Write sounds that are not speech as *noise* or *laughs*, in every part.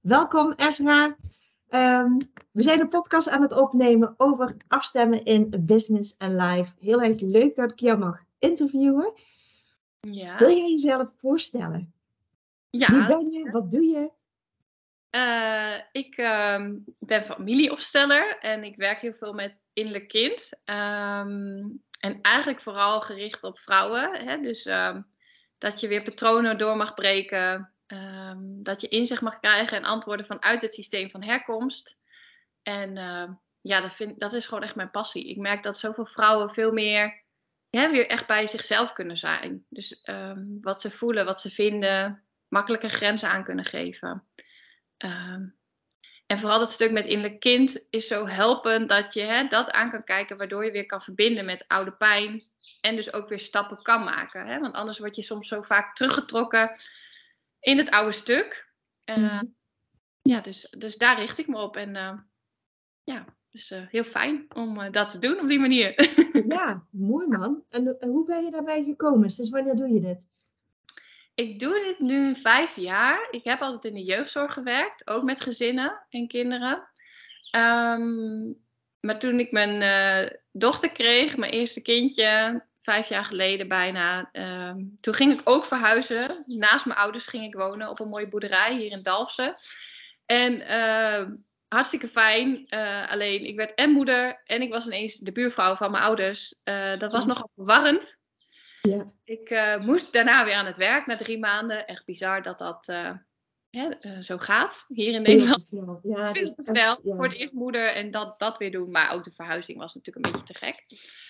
Welkom Esra. Ehm, we zijn een podcast aan het opnemen over afstemmen in business en life. Heel erg leuk dat ik jou mag interviewen. Ja. Wil jij jezelf voorstellen? Ja. Wie ben je? Wat doe je? Uh, ik uh, ben familieopsteller en ik werk heel veel met innerlijk kind. Um, en eigenlijk vooral gericht op vrouwen. Hè? Dus dat je weer patronen door mag breken. Um, dat je inzicht mag krijgen en antwoorden vanuit het systeem van herkomst. En uh, ja, dat, vind, dat is gewoon echt mijn passie. Ik merk dat zoveel vrouwen veel meer weer echt bij zichzelf kunnen zijn. Dus um, wat ze voelen, wat ze vinden, makkelijke grenzen aan kunnen geven. En vooral dat stuk met innerlijk kind is zo helpend dat je hè, dat aan kan kijken, waardoor je weer kan verbinden met oude pijn. En dus ook weer stappen kan maken. Hè? Want anders word je soms zo vaak teruggetrokken in het oude stuk. Uh, mm. Ja, dus, dus daar richt ik me op. En uh, ja, dus uh, heel fijn om dat te doen op die manier. *laughs* ja, mooi man. En hoe ben je daarbij gekomen? Sinds wanneer doe je dit? Ik doe dit nu vijf jaar. Ik heb altijd in de jeugdzorg gewerkt, ook met gezinnen en kinderen. Um, maar toen ik mijn dochter kreeg, mijn eerste kindje, vijf jaar geleden bijna, um, toen ging ik ook verhuizen. Naast mijn ouders ging ik wonen op een mooie boerderij hier in Dalfsen. En uh, hartstikke fijn. Uh, alleen ik werd en moeder en ik was ineens de buurvrouw van mijn ouders. Uh, dat was nogal verwarrend. Ja. Ik uh, moest daarna weer aan het werk na drie maanden. Echt bizar dat dat hè, zo gaat hier in Nederland. Ja, snel. Voor het eerst moeder en dat, dat weer doen. Maar ook de verhuizing was natuurlijk een beetje te gek.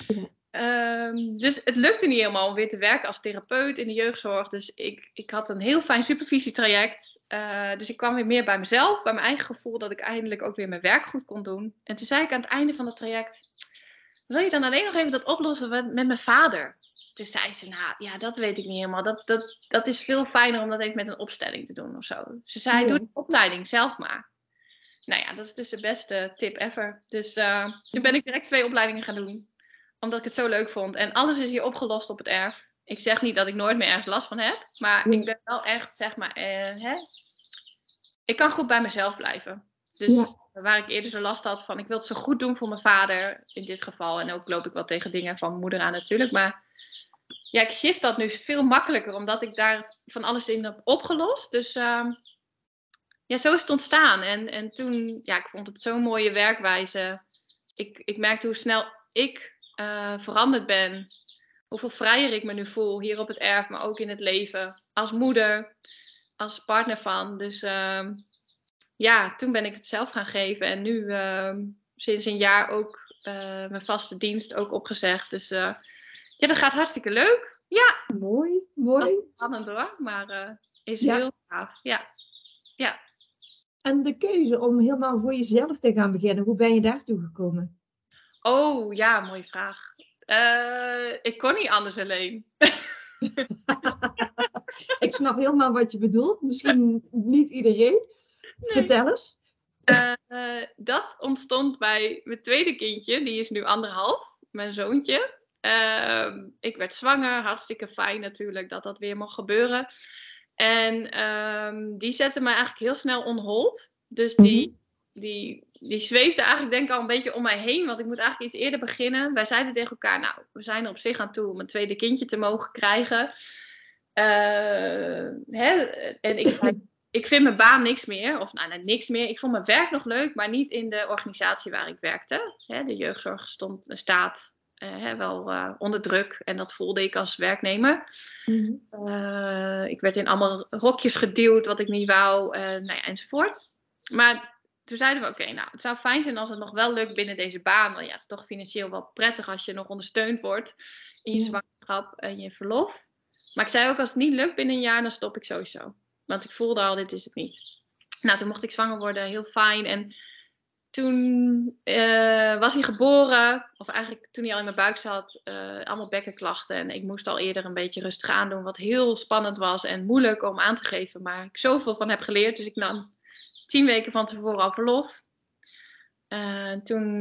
Ja. Um, dus het lukte niet helemaal om weer te werken als therapeut in de jeugdzorg. Dus ik, ik had een heel fijn supervisietraject. Uh, dus ik kwam weer meer bij mezelf, bij mijn eigen gevoel dat ik eindelijk ook weer mijn werk goed kon doen. En toen zei ik aan het einde van het traject: Wil je dan alleen nog even dat oplossen met, met mijn vader? Toen zei ze: Nou ja, dat weet ik niet helemaal. Dat, dat, dat is veel fijner om dat even met een opstelling te doen of zo. Ze zei: Ja. Doe de opleiding zelf maar. Nou ja, dat is dus de beste tip ever. Dus uh, toen ben ik direct twee opleidingen gaan doen omdat ik het zo leuk vond. En alles is hier opgelost op het erf. Ik zeg niet dat ik nooit meer ergens last van heb. Maar Ja. ik ben wel echt, zeg maar, eh, hè? ik kan goed bij mezelf blijven. Dus Ja. waar ik eerder zo last had van, ik wil het zo goed doen voor mijn vader in dit geval. En ook loop ik wel tegen dingen van mijn moeder aan natuurlijk. Maar ja, ik shift dat nu veel makkelijker, omdat ik daar van alles in heb opgelost. Dus ehm, ja, zo is het ontstaan. En, en toen, ja, ik vond het zo'n mooie werkwijze. Ik, ik merkte hoe snel ik uh, veranderd ben. Hoeveel vrijer ik me nu voel hier op het erf, maar ook in het leven. Als moeder, als partner van. Dus uh, ja, toen ben ik het zelf gaan geven. En nu uh, sinds een jaar ook uh, mijn vaste dienst ook opgezegd. Dus uh, ja, dat gaat hartstikke leuk. Ja. Mooi, mooi. spannend hoor, maar is Ja. heel gaaf. Ja. Ja. En de keuze om helemaal voor jezelf te gaan beginnen, hoe ben je daartoe gekomen? Oh ja, mooie vraag. Uh, ik kon niet anders alleen. *laughs* Ik snap helemaal wat je bedoelt. Misschien niet iedereen. Vertel eens. Uh, dat ontstond bij mijn tweede kindje, die is nu anderhalf, mijn zoontje. Uh, ik werd zwanger, hartstikke fijn natuurlijk dat dat weer mocht gebeuren. En um, die zette mij eigenlijk heel snel on hold. Dus die, Mhm. Die, die zweefde eigenlijk denk ik al een beetje om mij heen. Want ik moet eigenlijk iets eerder beginnen. Wij zeiden tegen elkaar, nou, we zijn er op zich aan toe om een tweede kindje te mogen krijgen. Uh, hè? En ik ik vind mijn baan niks meer. Of nou, nee, niks meer. Ik vond mijn werk nog leuk, maar niet in de organisatie waar ik werkte. Hè? De jeugdzorg stond, staat uh, hè, wel uh, onder druk. En dat voelde ik als werknemer. Mhm. Uh, ik werd in allemaal rokjes geduwd wat ik niet wou. Nou ja, enzovoort. Maar toen zeiden we, oké, okay, nou, het zou fijn zijn als het nog wel lukt binnen deze baan. Want ja, het is toch financieel wel prettig als je nog ondersteund wordt in je zwangerschap en je verlof. Maar ik zei ook, als het niet lukt binnen een jaar, dan stop ik sowieso. Want ik voelde al, dit is het niet. Nou, toen mocht ik zwanger worden, heel fijn. En toen uh, was hij geboren, of eigenlijk toen hij al in mijn buik zat, uh, allemaal bekkenklachten. En ik moest al eerder een beetje rustig aandoen, wat heel spannend was en moeilijk om aan te geven. Maar ik zoveel van heb geleerd, dus ik nam tien weken van tevoren al verlof. Uh, toen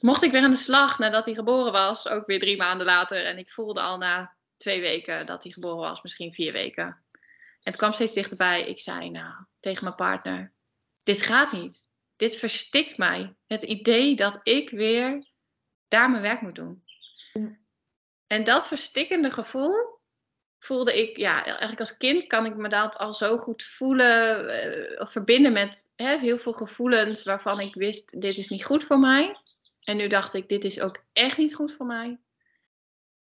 mocht ik weer aan de slag nadat hij geboren was, ook weer drie maanden later. En ik voelde al na twee weken dat hij geboren was, misschien vier weken. het kwam steeds dichterbij. Ik zei nou tegen mijn partner: Dit gaat niet. Dit verstikt mij. Het idee dat ik weer daar mijn werk moet doen. En dat verstikkende gevoel voelde ik, ja, eigenlijk als kind kan ik me dat al zo goed voelen uh, of verbinden met hè, heel veel gevoelens waarvan ik wist: dit is niet goed voor mij. En nu dacht ik: dit is ook echt niet goed voor mij.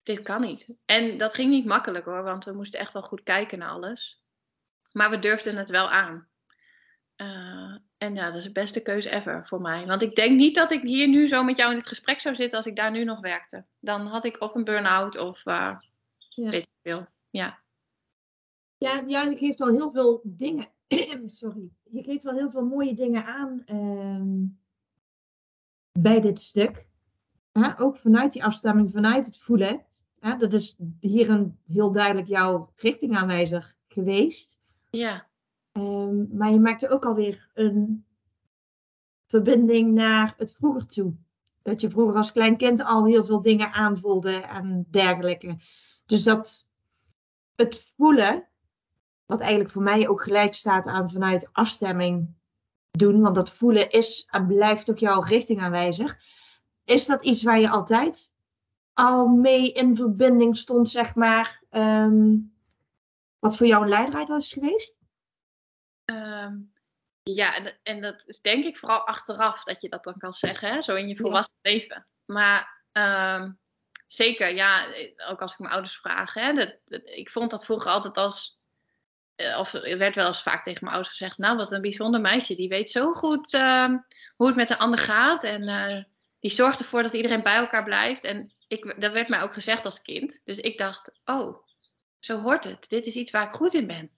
Dit kan niet. En dat ging niet makkelijk hoor, want we moesten echt wel goed kijken naar alles. Maar we durfden het wel aan. Uh, en ja, dat is de beste keuze ever voor mij. Want ik denk niet dat ik hier nu zo met jou in dit gesprek zou zitten als ik daar nu nog werkte. Dan had ik of een burn-out of uh, ja. weet ik veel. Ja. Ja, ja, je geeft al heel veel dingen. *clears throat* Sorry. Je geeft wel heel veel mooie dingen aan uh, bij dit stuk. ook vanuit die afstemming, vanuit het voelen. dat is hier een heel duidelijk jouw richtingaanwijzer geweest. Ja. Um, maar je maakte ook alweer een verbinding naar het vroeger toe. Dat je vroeger als klein kind al heel veel dingen aanvoelde en dergelijke. Dus dat het voelen, wat eigenlijk voor mij ook gelijk staat aan vanuit afstemming doen, want dat voelen is en blijft ook jouw richtingaanwijzer. Is dat iets waar je altijd al mee in verbinding stond, zeg maar, um, wat voor jou een leidraad is geweest? Um, ja, en, en, dat is denk ik vooral achteraf dat je dat dan kan zeggen, hè? zo in je volwassen leven. Maar um, zeker, ja, ook als ik mijn ouders vraag, hè, dat, ik vond dat vroeger altijd als, eh, of er werd wel eens vaak tegen mijn ouders gezegd, nou wat een bijzonder meisje, die weet zo goed uh, hoe het met een ander gaat en uh, die zorgt ervoor dat iedereen bij elkaar blijft. En ik, dat werd mij ook gezegd als kind, dus ik dacht, oh, zo hoort het, dit is iets waar ik goed in ben.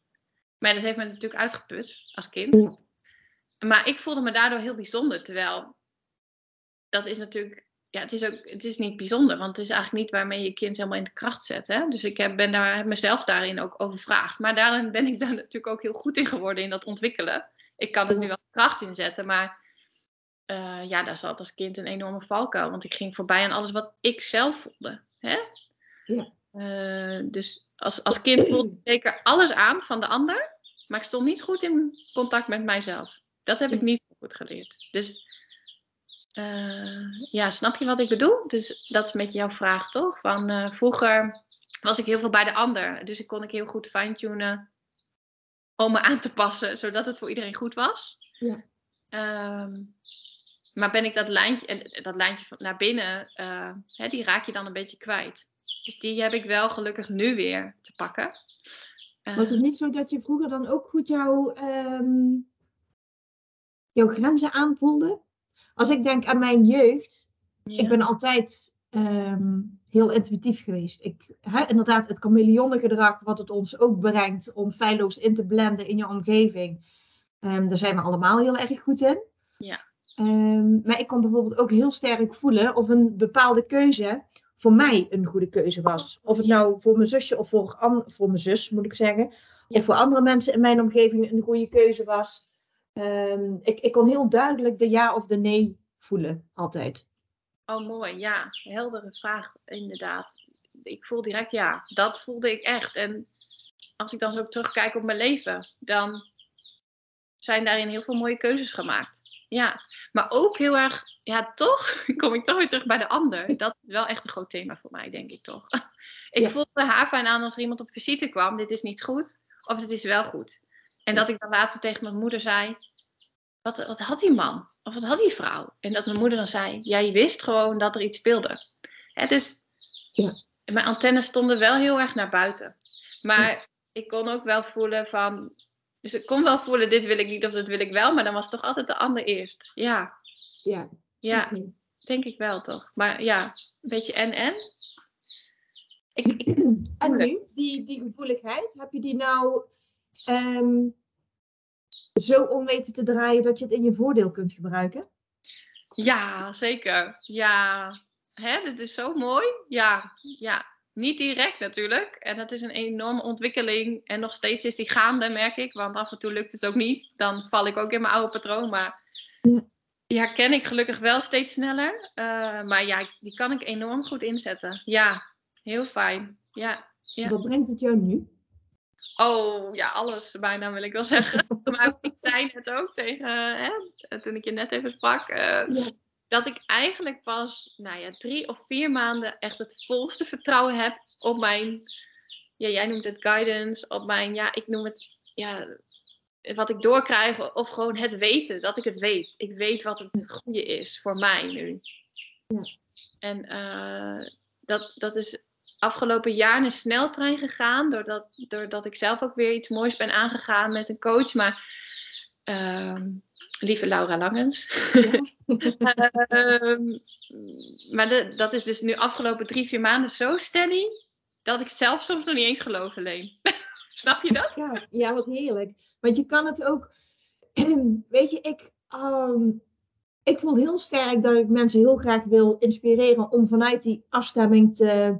Maar dat heeft me natuurlijk uitgeput als kind. Maar ik voelde me daardoor heel bijzonder. Terwijl dat is natuurlijk, ja, het is ook, het is niet bijzonder. Want het is eigenlijk niet waarmee je kind helemaal in de kracht zet. Hè? Dus ik heb, ben daar, heb mezelf daarin ook overvraagd. Maar daarin ben ik daar *laughs* natuurlijk ook heel goed in geworden in dat ontwikkelen. Ik kan er nu wel kracht in zetten, maar uh, ja, daar zat als kind een enorme valkuil. Want ik ging voorbij aan alles wat ik zelf voelde. Hè? Ja. Uh, dus als, als kind voelde ik zeker alles aan van de ander. Maar ik stond niet goed in contact met mijzelf. Dat heb ik niet goed geleerd. Dus uh, ja, snap je wat ik bedoel? Dus dat is een beetje jouw vraag, toch? Van uh, vroeger was ik heel veel bij de ander. Dus ik kon ik heel goed fine-tunen om me aan te passen, zodat het voor iedereen goed was. Ja. Um, maar ben ik dat lijntje, dat lijntje naar binnen, uh, hè, die raak je dan een beetje kwijt. Dus die heb ik wel gelukkig nu weer te pakken. Was het niet zo dat je vroeger dan ook goed jouw, um, jouw grenzen aanvoelde? Als ik denk aan mijn jeugd, ik ben altijd um, heel intuïtief geweest. Ik, inderdaad, het chameleonnengedrag wat het ons ook brengt om feilloos in te blenden in je omgeving. Um, daar zijn we allemaal heel erg goed in. Ja. Um, maar ik kon bijvoorbeeld ook heel sterk voelen of een bepaalde keuze voor mij een goede keuze was. Of het nou voor mijn zusje of voor, voor mijn zus, moet ik zeggen. Of voor andere mensen in mijn omgeving een goede keuze was. Um, ik, ik kon heel duidelijk de ja of de nee voelen, altijd. Oh, mooi. Ja, heldere vraag, inderdaad. Ik voel direct ja. Dat voelde ik echt. En als ik dan zo terugkijk op mijn leven, dan zijn daarin heel veel mooie keuzes gemaakt. Ja, maar ook heel erg ja, toch *laughs* kom ik toch weer terug bij de ander. Dat is wel echt een groot thema voor mij, denk ik toch. *laughs* Ik voelde haar fijn aan als er iemand op visite kwam. Dit is niet goed, of dit is wel goed. En dat ik dan later tegen mijn moeder zei, wat, wat had die man? Of wat had die vrouw? En dat mijn moeder dan zei, ja, je wist gewoon dat er iets speelde. Hè, dus ja. mijn antennes stonden wel heel erg naar buiten. Maar ik kon ook wel voelen van, dus ik kon wel voelen, dit wil ik niet of dit wil ik wel. Maar dan was toch altijd de ander eerst. Ja. Ja, ja, denk ik wel toch. Maar ja, een beetje en-en. Ik, ik, *clears throat* en nu, die, die gevoeligheid, heb je die nou um, zo om weten te draaien dat je het in je voordeel kunt gebruiken? Ja, zeker. Ja, hè, dit is zo mooi. Ja, ja, niet direct natuurlijk. En dat is een enorme ontwikkeling. En nog steeds is die gaande, merk ik. Want af en toe lukt het ook niet. Dan val ik ook in mijn oude patroon. Maar ja. Die herken ik gelukkig wel steeds sneller. Uh, maar ja, die kan ik enorm goed inzetten. Ja, heel fijn. Ja, ja. Wat brengt het jou nu? Oh, ja, alles bijna wil ik wel *laughs* zeggen. maar ik zei net ook tegen, hè, toen ik je net even sprak, uh, dat ik eigenlijk pas, nou ja, drie of vier maanden echt het volste vertrouwen heb op mijn, ja, jij noemt het guidance, op mijn, ja, ik noem het, ja, wat ik doorkrijg, of gewoon het weten, dat ik het weet. Ik weet wat het goede is voor mij nu. Ja. En uh, dat, dat is afgelopen jaar een sneltrein gegaan, doordat, doordat ik zelf ook weer iets moois ben aangegaan met een coach. Maar uh, lieve Laura Langens. uh, *laughs* maar de, dat is dus nu afgelopen drie, vier maanden zo steady, dat ik zelf soms nog niet eens geloof alleen. *laughs* Snap je dat? Ja, ja, wat heerlijk. Want je kan het ook, *clears throat* weet je, ik, um, ik voel heel sterk dat ik mensen heel graag wil inspireren om vanuit die afstemming te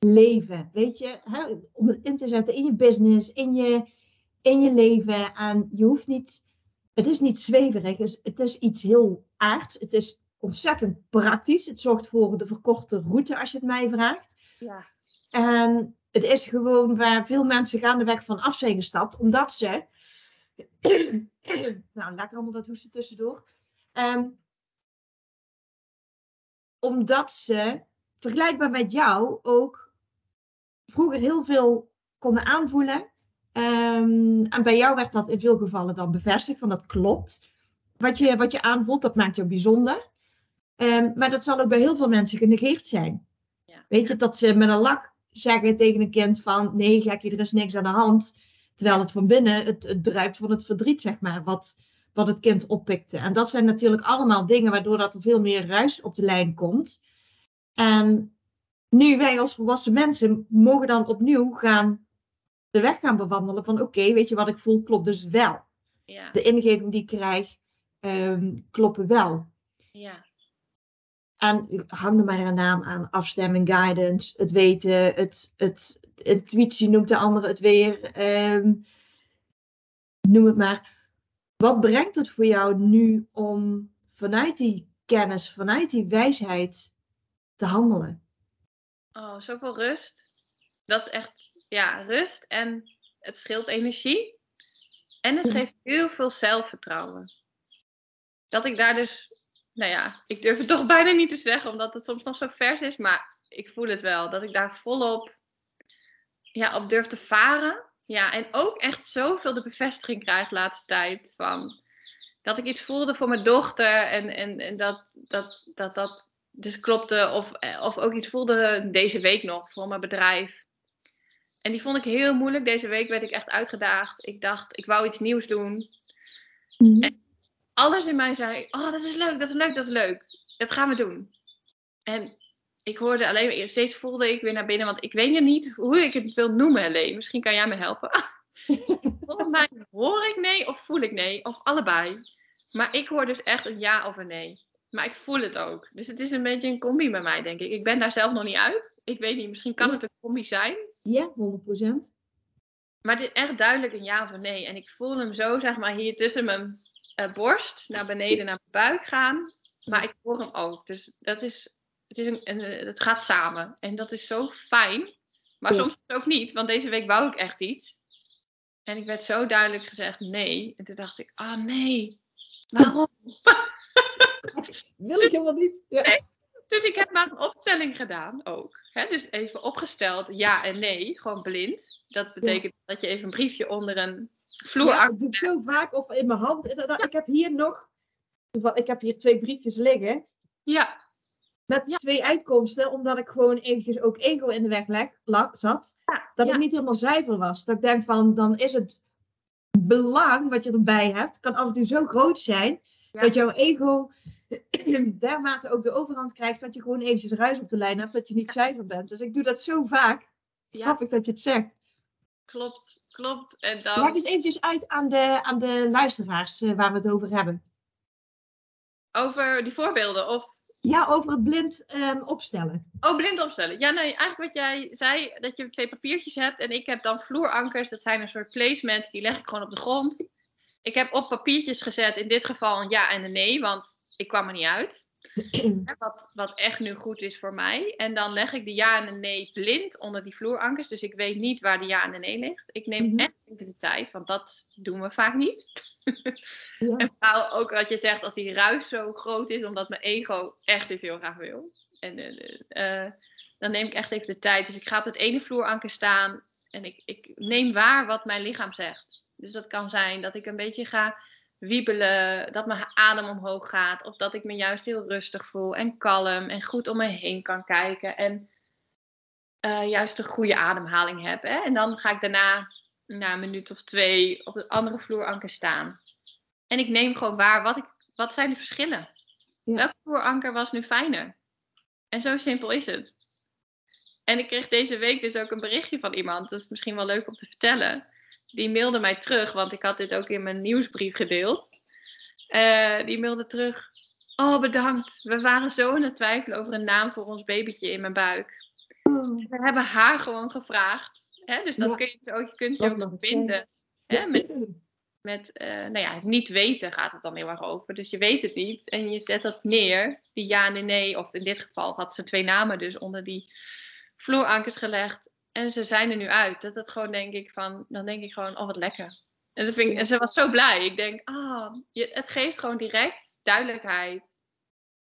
leven. Weet je, hè? om het in te zetten in je business, in je, in je leven. En je hoeft niet, het is niet zweverig, het is iets heel aards. Het is ontzettend praktisch. Het zorgt voor de verkorte route als je het mij vraagt. Ja. En het is gewoon waar veel mensen gaandeweg van af zijn gestapt, omdat ze. *clears throat* nou, lekker allemaal dat hoesten tussendoor. Um, omdat ze, vergelijkbaar met jou, ook vroeger heel veel konden aanvoelen. Um, en bij jou werd dat in veel gevallen dan bevestigd, van dat klopt. Wat je, wat je aanvoelt, dat maakt jou bijzonder. Um, maar dat zal ook bij heel veel mensen genegeerd zijn. Ja. Weet je, dat ze met een lach zeggen tegen een kind van... nee, gekje, er is niks aan de hand. Terwijl het van binnen, het, het druipt van het verdriet, zeg maar. Wat, wat het kind oppikte. En dat zijn natuurlijk allemaal dingen waardoor dat er veel meer ruis op de lijn komt. En nu wij als volwassen mensen mogen dan opnieuw gaan de weg gaan bewandelen van oké, weet je wat ik voel, klopt dus wel. Ja. De ingeving die ik krijg, um, kloppen wel. Ja. En hang er maar een naam aan, afstemming, guidance, het weten, het, het intuïtie noemt de andere het weer. Um, noem het maar. Wat brengt het voor jou nu om vanuit die kennis, vanuit die wijsheid te handelen? Oh, zoveel rust. Dat is echt, ja, rust en het scheelt energie. En het geeft heel veel zelfvertrouwen. Dat ik daar dus, nou ja, ik durf het *laughs* toch bijna niet te zeggen, omdat het soms nog zo vers is, maar ik voel het wel. Dat ik daar volop ja, op durf te varen. Ja, en ook echt zoveel de bevestiging krijg de laatste tijd. Van, dat ik iets voelde voor mijn dochter en, en, en dat, dat, dat dat dus klopte. Of, of ook iets voelde deze week nog voor mijn bedrijf. En die vond ik heel moeilijk. Deze week werd ik echt uitgedaagd. Ik dacht, ik wou iets nieuws doen. Mhm. En alles in mij zei, oh dat is leuk, dat is leuk, dat is leuk. Dat gaan we doen. En ik hoorde alleen, steeds voelde ik weer naar binnen, want ik weet niet hoe ik het wil noemen alleen. Misschien kan jij me helpen. *laughs* Volgens mij hoor ik nee of voel ik nee, of allebei. Maar ik hoor dus echt een ja of een nee. Maar ik voel het ook. Dus het is een beetje een combi bij mij, denk ik. Ik ben daar zelf nog niet uit. Ik weet niet, misschien kan het een combi zijn. Ja, 100%. Maar het is echt duidelijk een ja of een nee. En ik voel hem zo, zeg maar, hier tussen mijn uh, borst naar beneden naar mijn buik gaan. Maar ik hoor hem ook. Dus dat is het, is een, een, het gaat samen. En dat is zo fijn. Maar soms ook niet, want deze week wou ik echt iets. En ik werd zo duidelijk gezegd nee. En toen dacht ik, ah oh, nee, waarom? *laughs* *laughs* Wil ik helemaal niet. Ja. Dus ik heb maar een opstelling gedaan ook. Hè? Dus even opgesteld ja en nee, gewoon blind. Dat betekent dat je even een briefje onder een vloer... Ja, ik doe het zo vaak of in mijn hand. Ik heb hier nog, ik heb hier twee briefjes liggen. Ja met twee uitkomsten, omdat ik gewoon eventjes ook ego in de weg leg, zat. dat ik niet helemaal zuiver was. Dat ik denk van, dan is het belang wat je erbij hebt, kan af en toe zo groot zijn, dat jouw ego *clears throat* dermate ook de overhand krijgt, dat je gewoon eventjes ruis op de lijn hebt, dat je niet zuiver bent. Dus ik doe dat zo vaak. Ja. ik dat je het zegt. Klopt, klopt. En dan... Leg eens eventjes uit aan de, aan de luisteraars uh, waar we het over hebben. Over die voorbeelden? Of ja, over het blind um, opstellen. Oh, blind opstellen. Ja, nee, eigenlijk wat jij zei, dat je twee papiertjes hebt en ik heb dan vloerankers. Dat zijn een soort placements, die leg ik gewoon op de grond. Ik heb op papiertjes gezet, in dit geval een ja en een nee, want ik kwam er niet uit. *clears throat* wat, wat echt nu goed is voor mij. En dan leg ik de ja en de nee blind onder die vloerankers. Dus ik weet niet waar de ja en de nee ligt. Ik neem Mhm. echt even de tijd, want dat doen we vaak niet. *laughs* Ja. En vooral ook wat je zegt, als die ruis zo groot is, omdat mijn ego echt iets heel graag wil. En eh, eh, dan neem ik echt even de tijd. Dus ik ga op het ene vloeranker staan en ik, ik neem waar wat mijn lichaam zegt. Dus dat kan zijn dat ik een beetje ga wiebelen, dat mijn adem omhoog gaat, of dat ik me juist heel rustig voel en kalm en goed om me heen kan kijken en eh, juist een goede ademhaling heb. Hè? En dan ga ik daarna, na een minuut of twee, op het andere vloeranker staan. En ik neem gewoon waar, wat, ik, wat zijn de verschillen? Ja. Welk vloeranker was nu fijner? En zo simpel is het. En ik kreeg deze week dus ook een berichtje van iemand, dat is misschien wel leuk om te vertellen. Die mailde mij terug, want ik had dit ook in mijn nieuwsbrief gedeeld. Eh, die mailde terug. Oh, bedankt. We waren zo aan het twijfelen over een naam voor ons babytje in mijn buik. We hebben haar gewoon gevraagd. Hè? Dus dat Ja. kun je ook, je kunt je Dat ook verbinden. Hè? Met, met eh, nou ja, het niet weten gaat het dan heel erg over. Dus je weet het niet en je zet dat neer, die ja en die nee. Of in dit geval had ze twee namen dus onder die vloerankers gelegd. En ze zijn er nu uit. Dat het gewoon denk ik van, dan denk ik gewoon, oh wat lekker. En, dat vind ik, en ze was zo blij. Ik denk, ah, het geeft gewoon direct duidelijkheid.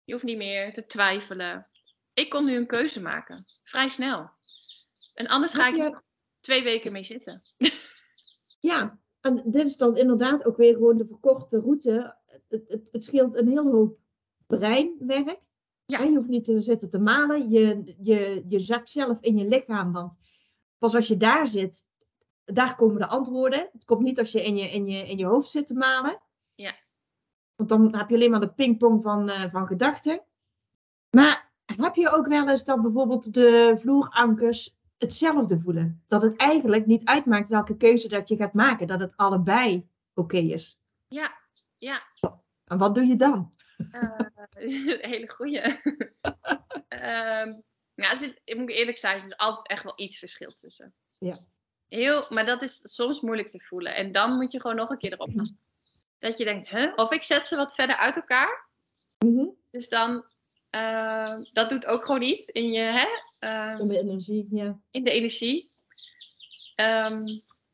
Je hoeft niet meer te twijfelen. Ik kon nu een keuze maken. Vrij snel. En anders ga ik er twee weken mee zitten. *laughs* Ja, en dit is dan inderdaad ook weer gewoon de verkorte route. Het, het, het scheelt een heel hoop breinwerk. Ja. En je hoeft niet te zitten te malen. Je, je, je zakt zelf in je lichaam. Want pas als je daar zit, daar komen de antwoorden. Het komt niet als je in je, in je, in je hoofd zit te malen. Ja. Want dan heb je alleen maar de pingpong van, eh, van gedachten. Maar heb je ook wel eens dat bijvoorbeeld de vloerankers hetzelfde voelen? Dat het eigenlijk niet uitmaakt welke keuze dat je gaat maken. Dat het allebei oké is. Ja, ja. En wat doe je dan? *laughs* Een hele goeie. *laughs* Ehm nou, zit, ik moet eerlijk zijn, er zit altijd echt wel iets verschil tussen. Ja. Heel, maar dat is soms moeilijk te voelen. En dan moet je gewoon nog een keer erop gaan staan. Dat je denkt, huh? of ik zet ze wat verder uit elkaar. Mhm. Dus dan, eh, dat doet ook gewoon iets in je, hè? eh, Om de energie, ja. in de energie. Ehm,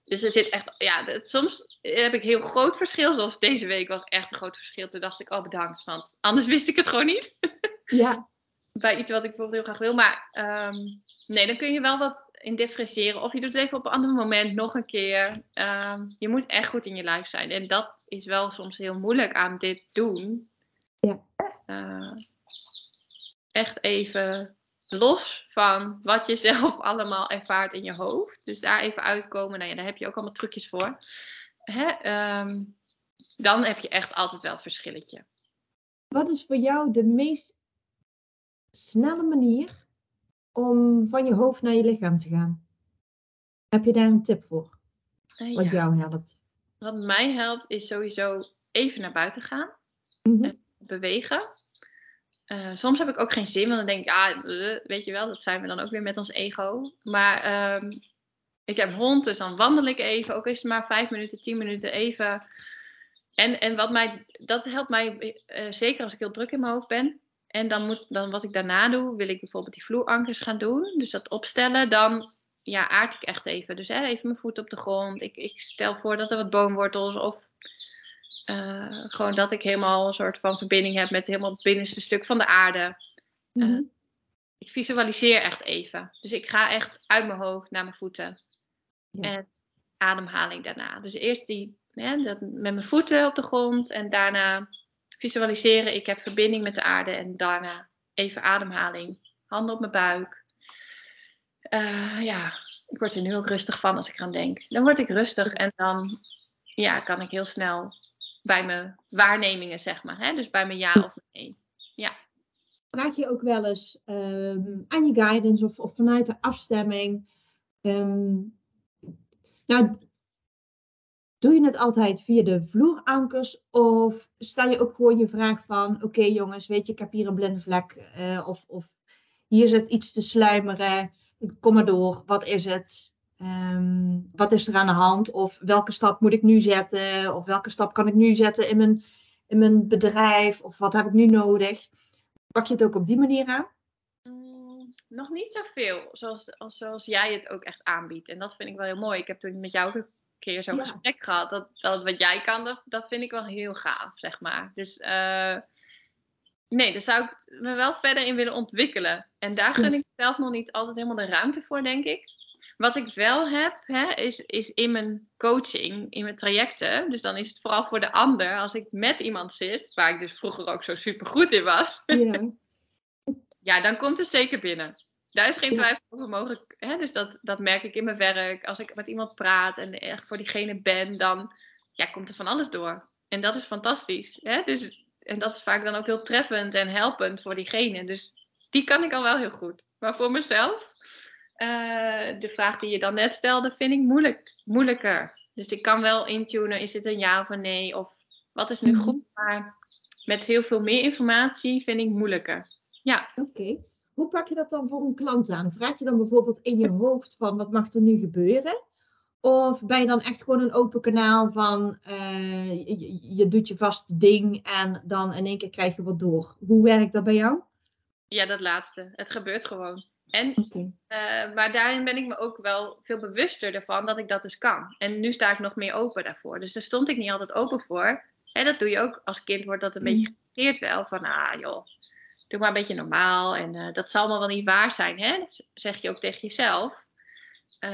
dus er zit echt, ja, het- soms heb ik heel groot verschil. Zoals deze week was echt een groot verschil. Toen dacht ik, oh bedankt, want anders *laughs* wist ik het gewoon niet. Ja, Bij iets wat ik bijvoorbeeld heel graag wil. Maar ehm, nee, dan kun je wel wat in differentiëren. Of je doet het even op een ander moment nog een keer. Ehm, je moet echt goed in je lijf zijn. En dat is wel soms heel moeilijk aan dit doen. Ja. Eh, echt even los van wat je *laughs* zelf allemaal ervaart in je hoofd. Dus daar even uitkomen. Nou ja, daar heb je ook allemaal trucjes voor. Hè? ehm, dan heb je echt altijd wel een verschilletje. wat is voor jou de meest snelle manier om van je hoofd naar je lichaam te gaan? Heb je daar een tip voor? Eh, Wat ja. jou helpt? Wat mij helpt is sowieso even naar buiten gaan. Mhm. bewegen. Eh, soms heb ik ook geen zin, want dan denk ik, ja, eh, weet je wel, dat zijn we dan ook weer met ons ego. Maar ehm, ik heb hond, dus dan wandel ik even, ook is het maar vijf minuten, tien minuten even. En, en wat mij, dat helpt mij zeker als ik heel druk in mijn hoofd ben. En dan, moet, dan wat ik daarna doe, wil ik bijvoorbeeld die vloerankers gaan doen. Dus dat opstellen, dan ja, aard ik echt even. Dus hè, even mijn voet op de grond. Ik, ik stel voor dat er wat boomwortels of eh, gewoon dat ik helemaal een soort van verbinding heb met helemaal het binnenste stuk van de aarde. Mhm. Ik visualiseer echt even. Dus ik ga echt uit mijn hoofd naar mijn voeten. Ja. En ademhaling daarna. Dus eerst die, hè, dat, met mijn voeten op de grond. En daarna visualiseren. Ik heb verbinding met de aarde. En daarna even ademhaling. Handen op mijn buik. Eh, ja, ik word er nu ook rustig van als ik eraan denk. Dan word ik rustig. En dan ja, kan ik heel snel bij mijn waarnemingen, zeg maar. Hè? Dus bij mijn ja of nee. Vraag je ook wel eens ehm, aan je guidance of, of vanuit de afstemming. ehm, nou, doe je het altijd via de vloerankers of stel je ook gewoon je vraag van: oké jongens, weet je, ik heb hier een blinde vlek eh, of, of hier zit iets te sluimeren, kom maar door, wat is het? Ehm, wat is er aan de hand? Of welke stap moet ik nu zetten? Of welke stap kan ik nu zetten in mijn, in mijn bedrijf? Of wat heb ik nu nodig? Pak je het ook op die manier aan? Mm, nog niet zoveel, zoals, als, zoals jij het ook echt aanbiedt. En dat vind ik wel heel mooi. Ik heb toen met jou keer zo'n Ja. gesprek gehad. Dat, dat wat jij kan, dat, dat vind ik wel heel gaaf, zeg maar. Dus eh, nee, daar zou ik me wel verder in willen ontwikkelen. En daar gun ik zelf nog niet altijd helemaal de ruimte voor, denk ik. Wat ik wel heb, hè, is, is in mijn coaching, in mijn trajecten. Dus dan is het vooral voor de ander. Als ik met iemand zit, waar ik dus vroeger ook zo super goed in was. Ja. *laughs* Ja, dan komt het zeker binnen. Daar is geen twijfel over mogelijk. Hè? Dus dat, dat merk ik in mijn werk. Als ik met iemand praat en echt voor diegene ben, dan ja, komt er van alles door. En dat is fantastisch. Hè? Dus, en dat is vaak dan ook heel treffend en helpend voor diegene. Dus die kan ik al wel heel goed. Maar voor mezelf, eh, de vraag die je dan net stelde, vind ik moeilijk, moeilijker. Dus ik kan wel intunen, is het een ja of een nee? Of wat is nu Mhm. goed? Maar met heel veel meer informatie vind ik moeilijker. Ja. Oké. Hoe pak je dat dan voor een klant aan? Vraag je dan bijvoorbeeld in je hoofd van wat mag er nu gebeuren? Of ben je dan echt gewoon een open kanaal van eh, je, doet je vaste ding en dan in één keer krijg je wat door? Hoe werkt dat bij jou? Ja, dat laatste. Het gebeurt gewoon. En, eh, maar daarin ben ik me ook wel veel bewuster ervan dat ik dat dus kan. En nu sta ik nog meer open daarvoor. Dus daar stond ik niet altijd open voor. En dat doe je ook als kind, wordt dat een Mm. beetje genegeerd wel. Van, ah joh, doe maar een beetje normaal. En eh, dat zal allemaal wel niet waar zijn, hè? zeg je ook tegen jezelf. Eh,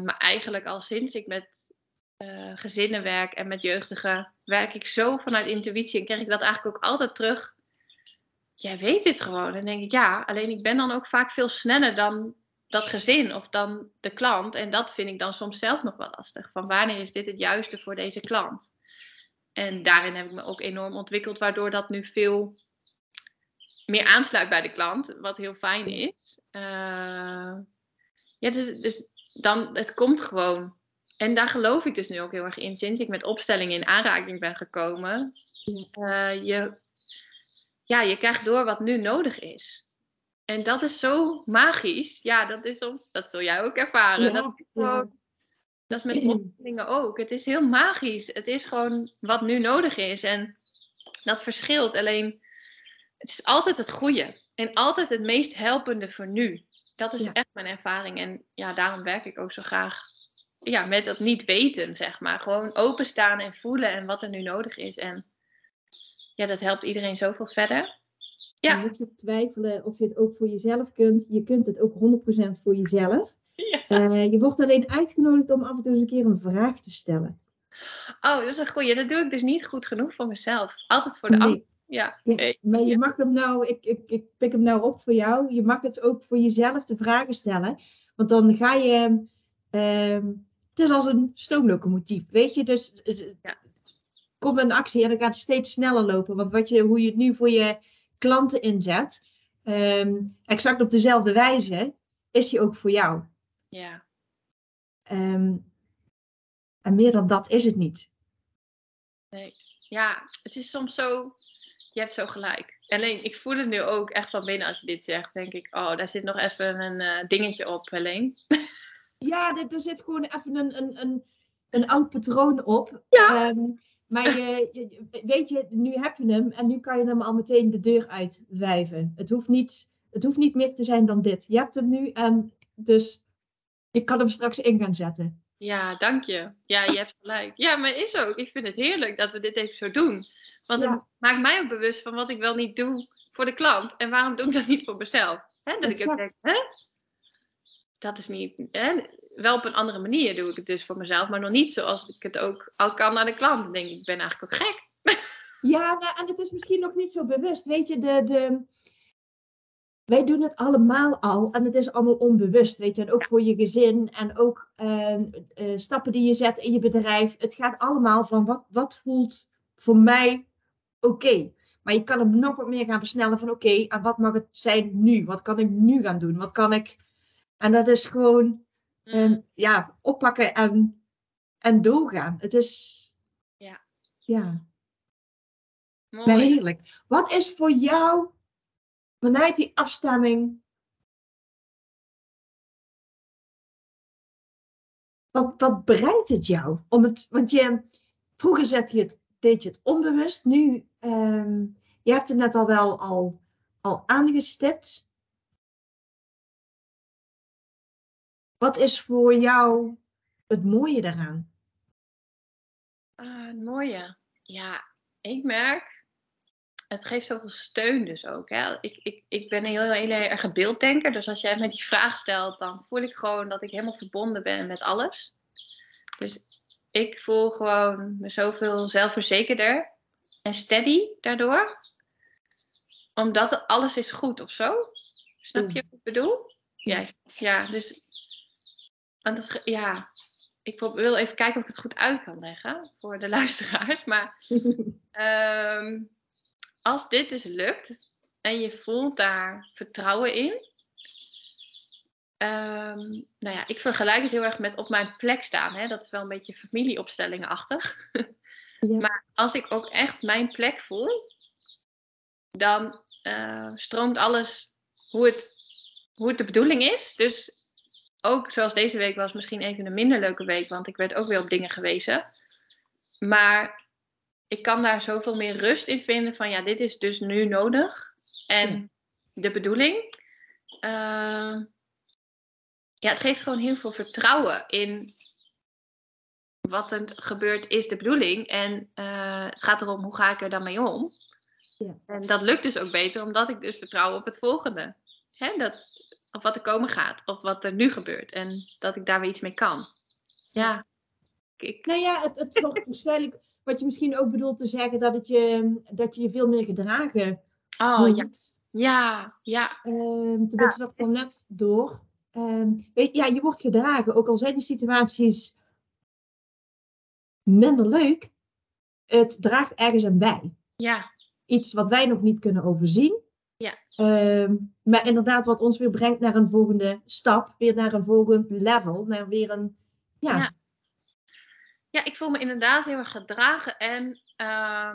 maar eigenlijk al sinds ik met eh, gezinnen werk en met jeugdigen, werk ik zo vanuit intuïtie. En krijg ik dat eigenlijk ook altijd terug jij weet dit gewoon. En denk ik, ja, alleen ik ben dan ook vaak veel sneller dan dat gezin of dan de klant. En dat vind ik dan soms zelf nog wel lastig. Van wanneer is dit het juiste voor deze klant? En daarin heb ik me ook enorm ontwikkeld, waardoor dat nu veel meer aansluit bij de klant, wat heel fijn is. Eh, ja, dus, dus dan, het komt gewoon. En daar geloof ik dus nu ook heel erg in, sinds ik met opstellingen in aanraking ben gekomen. Eh, je, ja, je krijgt door wat nu nodig is. En dat is zo magisch. Ja, dat is soms, dat zul jij ook ervaren. Ja, dat, is gewoon, dat is met *clears throat* opstellingen ook. Het is heel magisch. Het is gewoon wat nu nodig is. En dat verschilt. Alleen, het is altijd het goede. En altijd het meest helpende voor nu. Dat is Ja. echt mijn ervaring. En ja, daarom werk ik ook zo graag ja, met dat niet weten, zeg maar. Gewoon openstaan en voelen en wat er nu nodig is. En ja, dat helpt iedereen zoveel verder. Ja. Dan moet je twijfelen of je het ook voor jezelf kunt. Je kunt het ook 100% voor jezelf. Ja. Eh, je wordt alleen uitgenodigd om af en toe eens een keer een vraag te stellen. Oh, dat is een goeie. Dat doe ik dus niet goed genoeg voor mezelf. Altijd voor de ander. Nee, Ja. ja, Nee. maar je mag hem nou, ik, ik, ik pik hem nou op voor jou. Je mag het ook voor jezelf de vragen stellen. Want dan ga je, ehm, het is als een stoomlocomotief, weet je. Dus het- Ja. komt een actie en dan gaat het steeds sneller lopen. Want wat je, hoe je het nu voor je klanten inzet, ehm, exact op dezelfde wijze, is die ook voor jou. ja. Ehm, en meer dan dat is het niet. Ja, het is soms zo. Je hebt zo gelijk. Alleen, ik voel het nu ook echt van binnen als je dit zegt. Denk ik, oh, daar zit nog even een eh, dingetje op, Helene. *laughs* Ja, er, er zit gewoon even een, een, een, een oud patroon op. Ja. Ehm, maar je, je- weet je, nu heb je hem en nu kan je hem al meteen de deur uitwijven. Het hoeft niet, het hoeft niet meer te zijn dan dit. Je hebt hem nu en dus ik kan hem straks in gaan zetten. Ja, dank je. Ja, je hebt gelijk. Ja, maar is ook. Ik vind het heerlijk dat we dit even zo doen. Want Ja. het maakt mij ook bewust van wat ik wel niet doe voor de klant. En waarom doe ik dat niet voor mezelf? Hè? Dat ik ook denk, hè? Dat is niet... Hè? Wel op een andere manier doe ik het dus voor mezelf. Maar nog niet zoals ik het ook al kan naar de klant. Dan denk ik, ik ben eigenlijk ook gek. Ja, nou, en het is misschien nog niet zo bewust. Weet je, de, de... wij doen het allemaal al en het is allemaal onbewust. Weet je, en ook voor je gezin en ook eh, eh, stappen die je zet in je bedrijf. Het gaat allemaal van wat, wat voelt voor mij oké. Maar je kan hem nog wat meer gaan versnellen van oké, en wat mag het zijn nu? Wat kan ik nu gaan doen? Wat kan ik. En dat is gewoon eh, ja, oppakken en, en doorgaan. Het is. Ja. Ja. Mooi. Maar heerlijk. Wat is voor jou vanuit die afstemming. Wat, wat brengt het jou? Om het, want je, vroeger zet je het, deed je het onbewust. Nu, ehm, je hebt het net al wel al al aangestipt. Wat is voor jou het mooie daaraan? Uh, het mooie? Ja, ik merk, het geeft zoveel steun dus ook. Hè? Ik, ik, ik ben een heel, heel, erg beelddenker. Dus als jij me die vraag stelt, dan voel ik gewoon dat ik helemaal verbonden ben met alles. Dus ik voel gewoon me zoveel zelfverzekerder en steady daardoor. Omdat alles is goed of zo. Snap je wat ik bedoel? Ja, ja dus. Want het, ja, ik wil even kijken of ik het goed uit kan leggen voor de *laughs* luisteraars. Maar um, *laughs* als dit dus lukt en je voelt daar vertrouwen in. Um, nou ja, ik vergelijk het heel erg met op mijn plek staan. Hè? Dat is wel een beetje familieopstellingenachtig. *laughs* Ja. Maar als ik ook echt mijn plek voel, dan uh, stroomt alles hoe het, hoe het de bedoeling is. Dus ook zoals deze week was misschien even een minder leuke week, want ik werd ook weer op dingen gewezen. Maar ik kan daar zoveel meer rust in vinden van ja, dit is dus nu nodig. En de bedoeling. Uh, ja, het geeft gewoon heel veel vertrouwen in wat er gebeurt is de bedoeling. En uh, het gaat erom hoe ga ik er dan mee om. Ja. En dat lukt dus ook beter omdat ik dus vertrouw op het volgende. Hè, dat, op wat er komen gaat, of wat er nu gebeurt. En dat ik daar weer iets mee kan. Ja. Ik... Nou ja, het, het wordt *laughs* waarschijnlijk wat je misschien ook bedoelt te zeggen, dat, het je, dat je je veel meer gedragen Oh ja. Ja, ja. Um, tenminste, ja. dat kwam net door. Um, weet, ja, je wordt gedragen, ook al zijn de situaties minder leuk. Het draagt ergens aan bij. Ja. Iets wat wij nog niet kunnen overzien. Ja. Um, maar inderdaad, wat ons weer brengt naar een volgende stap, weer naar een volgend level, naar weer een. Ja. Ja, ja ik voel me inderdaad heel erg gedragen en. Uh,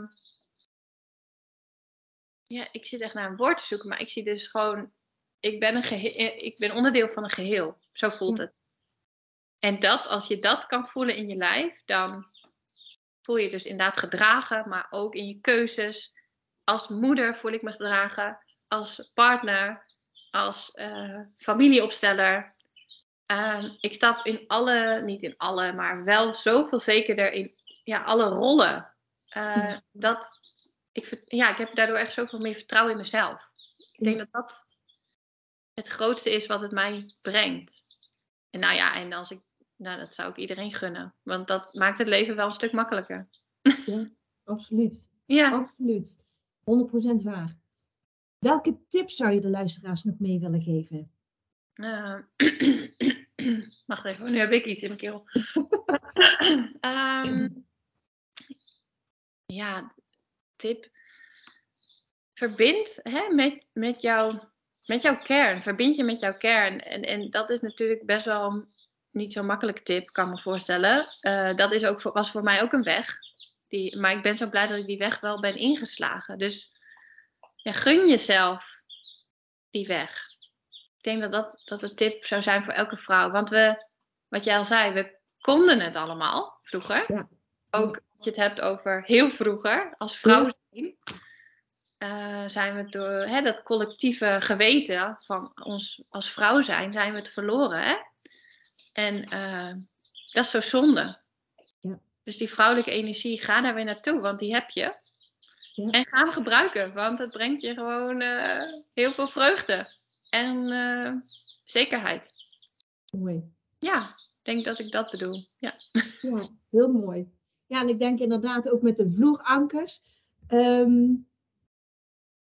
ja, ik zit echt naar een woord te zoeken, maar ik zie dus gewoon. Ik ben, een geheel, ik ben onderdeel van een geheel. Zo voelt het. En dat, als je dat kan voelen in je lijf, dan voel je dus inderdaad gedragen, maar ook in je keuzes. Als moeder voel ik me gedragen als partner, als uh, familieopsteller. Uh, ik stap in alle, niet in alle, maar wel zoveel zekerder in ja, alle rollen. Uh, dat ik, ja, ik heb daardoor echt zoveel meer vertrouwen in mezelf. Ik denk dat dat het grootste is wat het mij brengt. En nou ja, en als ik, nou, dat zou ik iedereen gunnen. Want dat maakt het leven wel een stuk makkelijker. Ja, absoluut. Ja. Absoluut. 100% waar. Welke tips zou je de luisteraars nog mee willen geven? Uh, *clears throat* wacht even, nu heb ik iets in mijn keel. um, *laughs* ja, tip. Verbind hè, met, met, jou, met jouw kern. Verbind je met jouw kern. En, en dat is natuurlijk best wel niet zo'n makkelijke tip, kan me voorstellen. Uh, dat is ook, was voor mij ook een weg. Die, maar ik ben zo blij dat ik die weg wel ben ingeslagen. Dus ja, gun jezelf die weg. Ik denk dat dat, dat de tip zou zijn voor elke vrouw. Want we, wat jij al zei, we konden het allemaal vroeger. Ja. Ook als je het hebt over heel vroeger, als vrouw zijn, uh, zijn we door hè, dat collectieve geweten van ons als vrouw zijn, zijn we het verloren. Hè? En uh, dat is zo zonde. Ja. Dus die vrouwelijke energie, ga daar weer naartoe, want die heb je. Ja. En ga hem gebruiken, want het brengt je gewoon uh, heel veel vreugde en zekerheid. Mooi. Ja, ik denk dat ik dat bedoel. Ja, ja heel mooi. Ja, en ik denk inderdaad ook met de vloerankers. Um,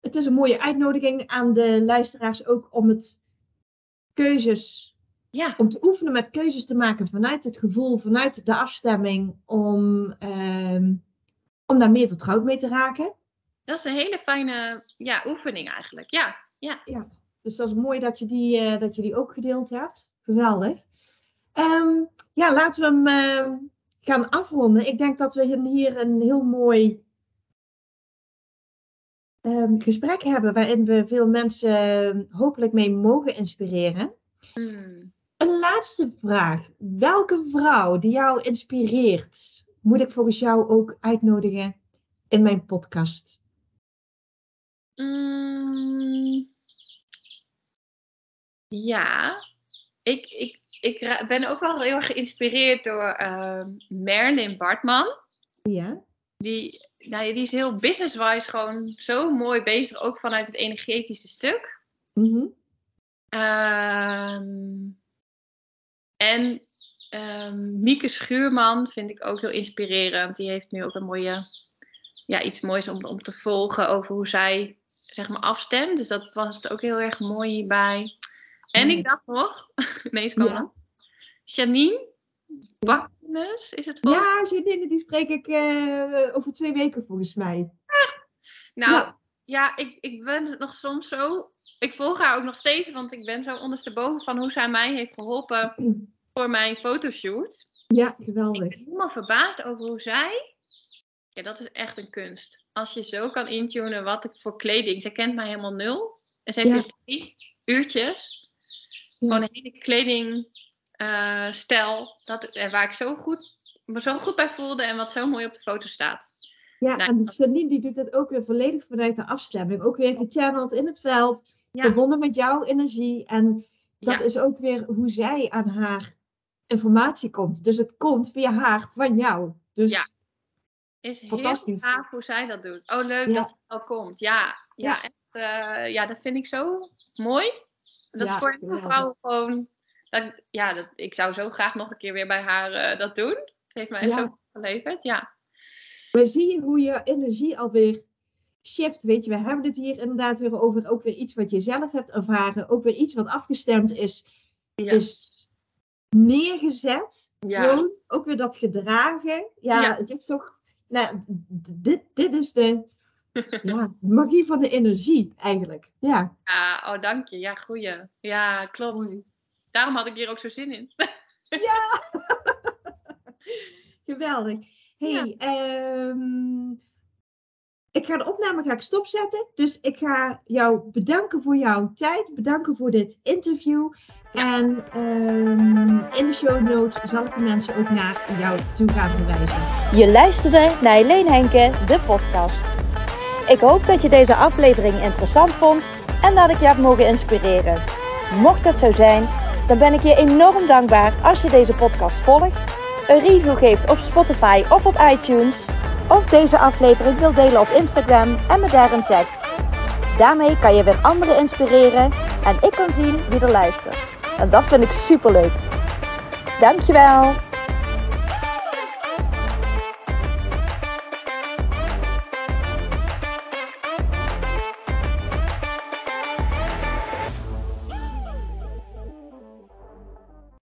het is een mooie uitnodiging aan de luisteraars ook om het keuzes, ja. om te oefenen met keuzes te maken vanuit het gevoel, vanuit de afstemming, om, um, om daar meer vertrouwd mee te raken. Dat is een hele fijne ja, oefening eigenlijk. Ja, ja. ja. Dus dat is mooi dat je die, uh, dat je die ook gedeeld hebt. Geweldig. Um, ja, laten we hem uh, gaan afronden. Ik denk dat we hier een heel mooi um, gesprek hebben waarin we veel mensen hopelijk mee mogen inspireren. Hmm. Een laatste vraag. Welke vrouw die jou inspireert, moet ik volgens jou ook uitnodigen in mijn podcast? Mm, ja, ik, ik, ik ben ook wel heel erg geïnspireerd door uh, Merlin Bartman. Ja. Die, nou, die is heel business-wise gewoon zo mooi bezig, ook vanuit het energetische stuk. Mhm. Ehm, en um, Mieke Schuurman vind ik ook heel inspirerend. Die heeft nu ook een mooie, ja, iets moois om, om te volgen over hoe zij zeg maar afstemt. Dus dat was het ook heel erg mooi hierbij. En ik dacht nog, *laughs* ineens kwam ja. Janine Baknes is het volgens Ja, Janine, die spreek ik uh, over twee weken volgens mij. Nou, ja, ja ik, ik ben nog soms zo... Ik volg haar ook nog steeds, want ik ben zo ondersteboven van hoe zij mij heeft geholpen voor mijn fotoshoot. Ja, geweldig. Ik ben helemaal verbaasd over hoe zij... Ja, dat is echt een kunst. Als je zo kan intunen wat ik voor kleding... Zij kent mij helemaal nul. En ze heeft ja. drie uurtjes. Ja. Gewoon hele kledingstijl. dat, waar ik zo goed, me zo goed bij voelde en wat zo mooi op de foto staat. Ja, nou, en Janine die doet dat ook weer volledig vanuit de afstemming. Ook weer gechanneld in het veld. Verbonden met jouw energie. En dat is ook weer hoe zij aan haar informatie komt. Dus het komt via haar van jou. Dus ja. Is fantastisch. heel gaaf hoe zij dat doet. Oh, leuk dat het al komt. Ja, ja, echt. Uh, ja, dat vind ik zo mooi. Dat is voor heel vrouwen gewoon. Dat, ja, dat, ik zou zo graag nog een keer weer bij haar uh, dat doen. Het heeft mij echt zo geleverd. Ja. Maar zie je hoe je energie alweer shift. Weet je, we hebben het hier inderdaad weer over ook weer iets wat je zelf hebt ervaren. Ook weer iets wat afgestemd is, is neergezet. Ja. Ook weer dat gedragen. Ja, ja, het is toch. Nou, dit, dit is de *laughs* ja, magie van de energie eigenlijk. Ja. ja, oh dank je. Ja, goeie. Ja, klopt. Daarom had ik hier ook zo zin in. ja, *laughs* geweldig. hey, ja. um, ik ga de opname ga ik stopzetten. Dus ik ga jou bedanken voor jouw tijd. Bedanken voor dit interview. En um, in de show notes zal ik de mensen ook naar jou toe gaan verwijzen. Je luisterde naar Helene Henke, de podcast. Ik hoop dat je deze aflevering interessant vond en dat ik je heb mogen inspireren. Mocht dat zo zijn, dan ben ik je enorm dankbaar als je deze podcast volgt, een review geeft op Spotify of op iTunes of deze aflevering wil delen op Instagram en me daarin tagt. Daarmee kan je weer anderen inspireren en ik kan zien wie er luistert. En dat vind ik super leuk. Dankjewel!